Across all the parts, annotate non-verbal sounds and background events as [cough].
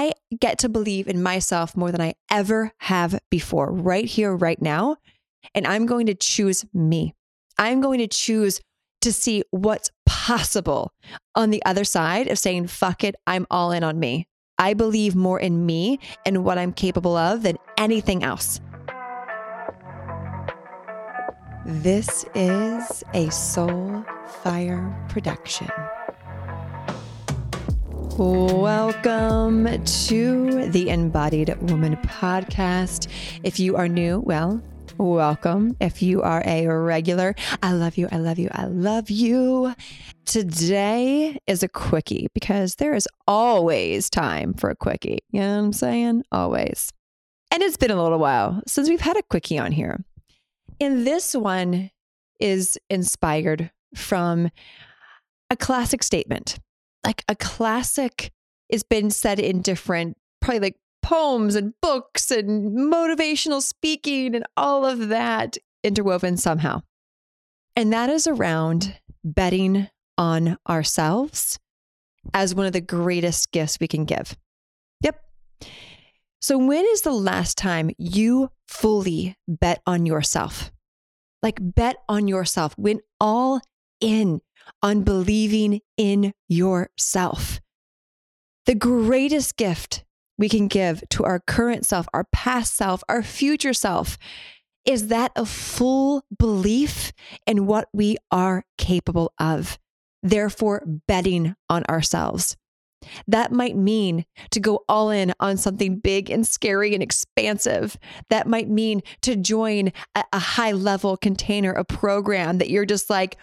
I get to believe in myself more than I ever have before, right here, right now. And I'm going to choose me. I'm going to choose to see what's possible on the other side of saying, fuck it, I'm all in on me. I believe more in me and what I'm capable of than anything else. This is a Soul Fire production. Welcome to the Embodied Woman podcast. If you are new, well, welcome. If you are a regular, I love you. I love you. I love you. Today is a quickie because there is always time for a quickie. You know what I'm saying? Always. And it's been a little while since we've had a quickie on here. And this one is inspired from a classic statement like a classic has been said in different, probably like poems and books and motivational speaking and all of that interwoven somehow. And that is around betting on ourselves as one of the greatest gifts we can give. Yep. So, when is the last time you fully bet on yourself? Like, bet on yourself, went all in on believing in yourself. The greatest gift we can give to our current self, our past self, our future self is that of full belief in what we are capable of, therefore, betting on ourselves. That might mean to go all in on something big and scary and expansive. That might mean to join a, a high level container, a program that you're just like,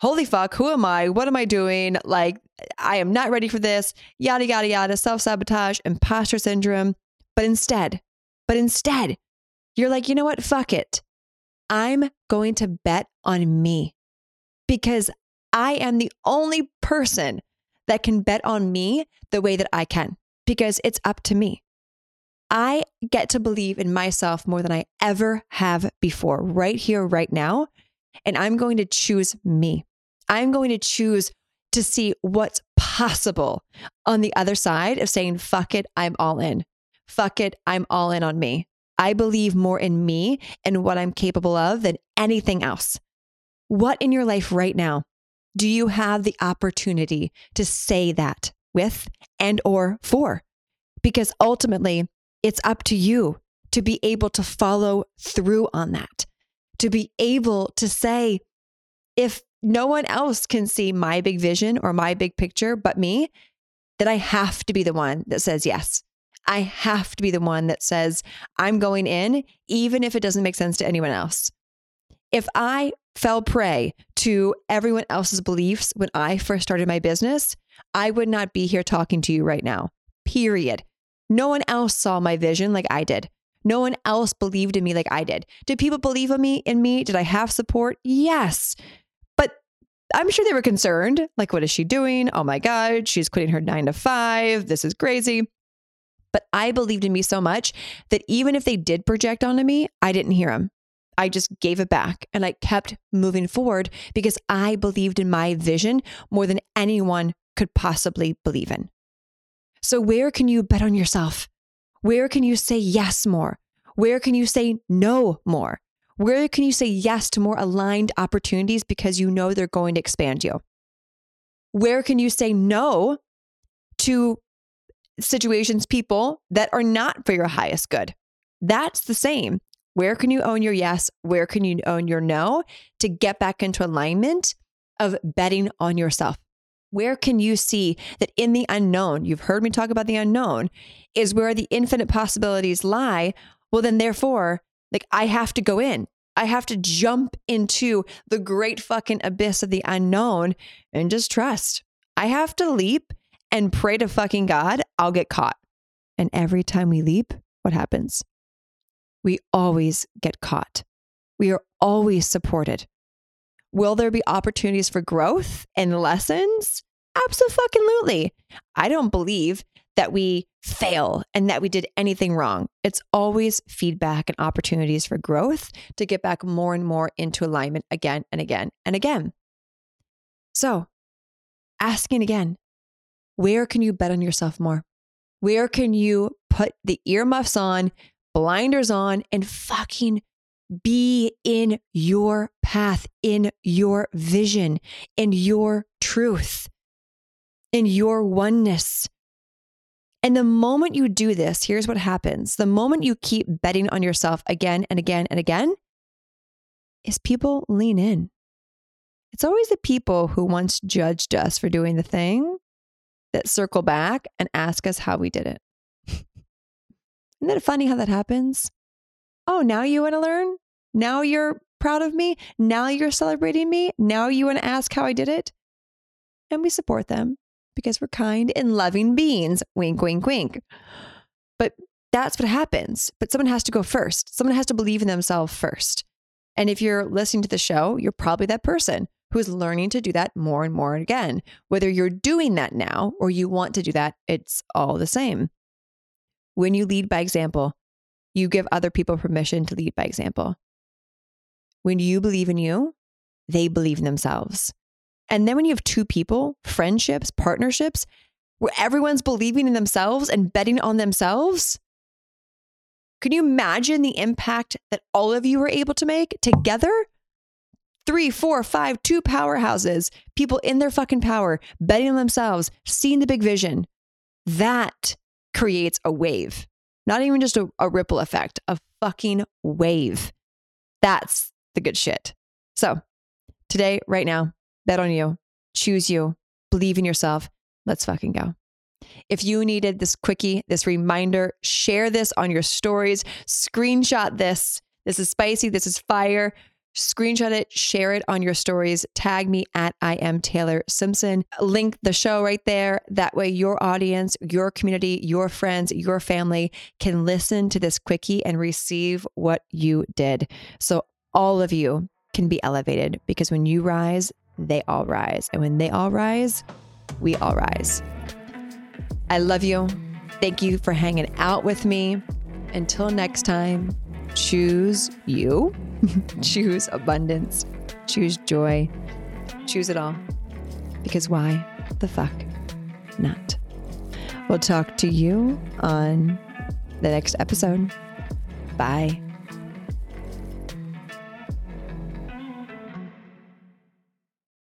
holy fuck, who am I? What am I doing? Like, I am not ready for this, yada, yada, yada, self sabotage, imposter syndrome. But instead, but instead, you're like, you know what? Fuck it. I'm going to bet on me because I am the only person that can bet on me the way that I can because it's up to me. I get to believe in myself more than I ever have before, right here, right now. And I'm going to choose me. I'm going to choose to see what's possible on the other side of saying, fuck it, I'm all in. Fuck it, I'm all in on me. I believe more in me and what I'm capable of than anything else. What in your life right now do you have the opportunity to say that with and or for? Because ultimately, it's up to you to be able to follow through on that, to be able to say, if no one else can see my big vision or my big picture but me, that I have to be the one that says yes. I have to be the one that says, I'm going in, even if it doesn't make sense to anyone else. If I fell prey to everyone else's beliefs when I first started my business, I would not be here talking to you right now, period. No one else saw my vision like I did. No one else believed in me like I did. Did people believe in me in me? Did I have support? Yes. But I'm sure they were concerned. Like, what is she doing? Oh my God, she's quitting her nine to five. This is crazy. But I believed in me so much that even if they did project onto me, I didn't hear them. I just gave it back and I kept moving forward because I believed in my vision more than anyone could possibly believe in. So, where can you bet on yourself? Where can you say yes more? Where can you say no more? Where can you say yes to more aligned opportunities because you know they're going to expand you? Where can you say no to situations, people that are not for your highest good? That's the same. Where can you own your yes? Where can you own your no to get back into alignment of betting on yourself? Where can you see that in the unknown, you've heard me talk about the unknown, is where the infinite possibilities lie? Well, then, therefore, like I have to go in. I have to jump into the great fucking abyss of the unknown and just trust. I have to leap and pray to fucking God, I'll get caught. And every time we leap, what happens? We always get caught. We are always supported. Will there be opportunities for growth and lessons? Absolutely. I don't believe that we fail and that we did anything wrong. It's always feedback and opportunities for growth to get back more and more into alignment again and again and again. So, asking again, where can you bet on yourself more? Where can you put the earmuffs on, blinders on, and fucking be in your path, in your vision, in your truth, in your oneness? And the moment you do this, here's what happens. The moment you keep betting on yourself again and again and again, is people lean in. It's always the people who once judged us for doing the thing that circle back and ask us how we did it. [laughs] Isn't that funny how that happens? Oh, now you want to learn? Now you're proud of me? Now you're celebrating me? Now you want to ask how I did it? And we support them because we're kind and loving beings. Wink, wink, wink. But that's what happens. But someone has to go first. Someone has to believe in themselves first. And if you're listening to the show, you're probably that person who's learning to do that more and more again. Whether you're doing that now or you want to do that, it's all the same. When you lead by example, you give other people permission to lead by example. When you believe in you, they believe in themselves. And then when you have two people, friendships, partnerships, where everyone's believing in themselves and betting on themselves, can you imagine the impact that all of you are able to make together? Three, four, five, two powerhouses, people in their fucking power, betting on themselves, seeing the big vision. That creates a wave, not even just a, a ripple effect, a fucking wave. That's the good shit. So, today, right now, bet on you, choose you, believe in yourself. Let's fucking go. If you needed this quickie, this reminder, share this on your stories, screenshot this. This is spicy, this is fire. Screenshot it, share it on your stories, tag me at I am Taylor Simpson. Link the show right there. That way, your audience, your community, your friends, your family can listen to this quickie and receive what you did. So, all of you can be elevated because when you rise, they all rise. And when they all rise, we all rise. I love you. Thank you for hanging out with me. Until next time, choose you, [laughs] choose abundance, choose joy, choose it all. Because why the fuck not? We'll talk to you on the next episode. Bye.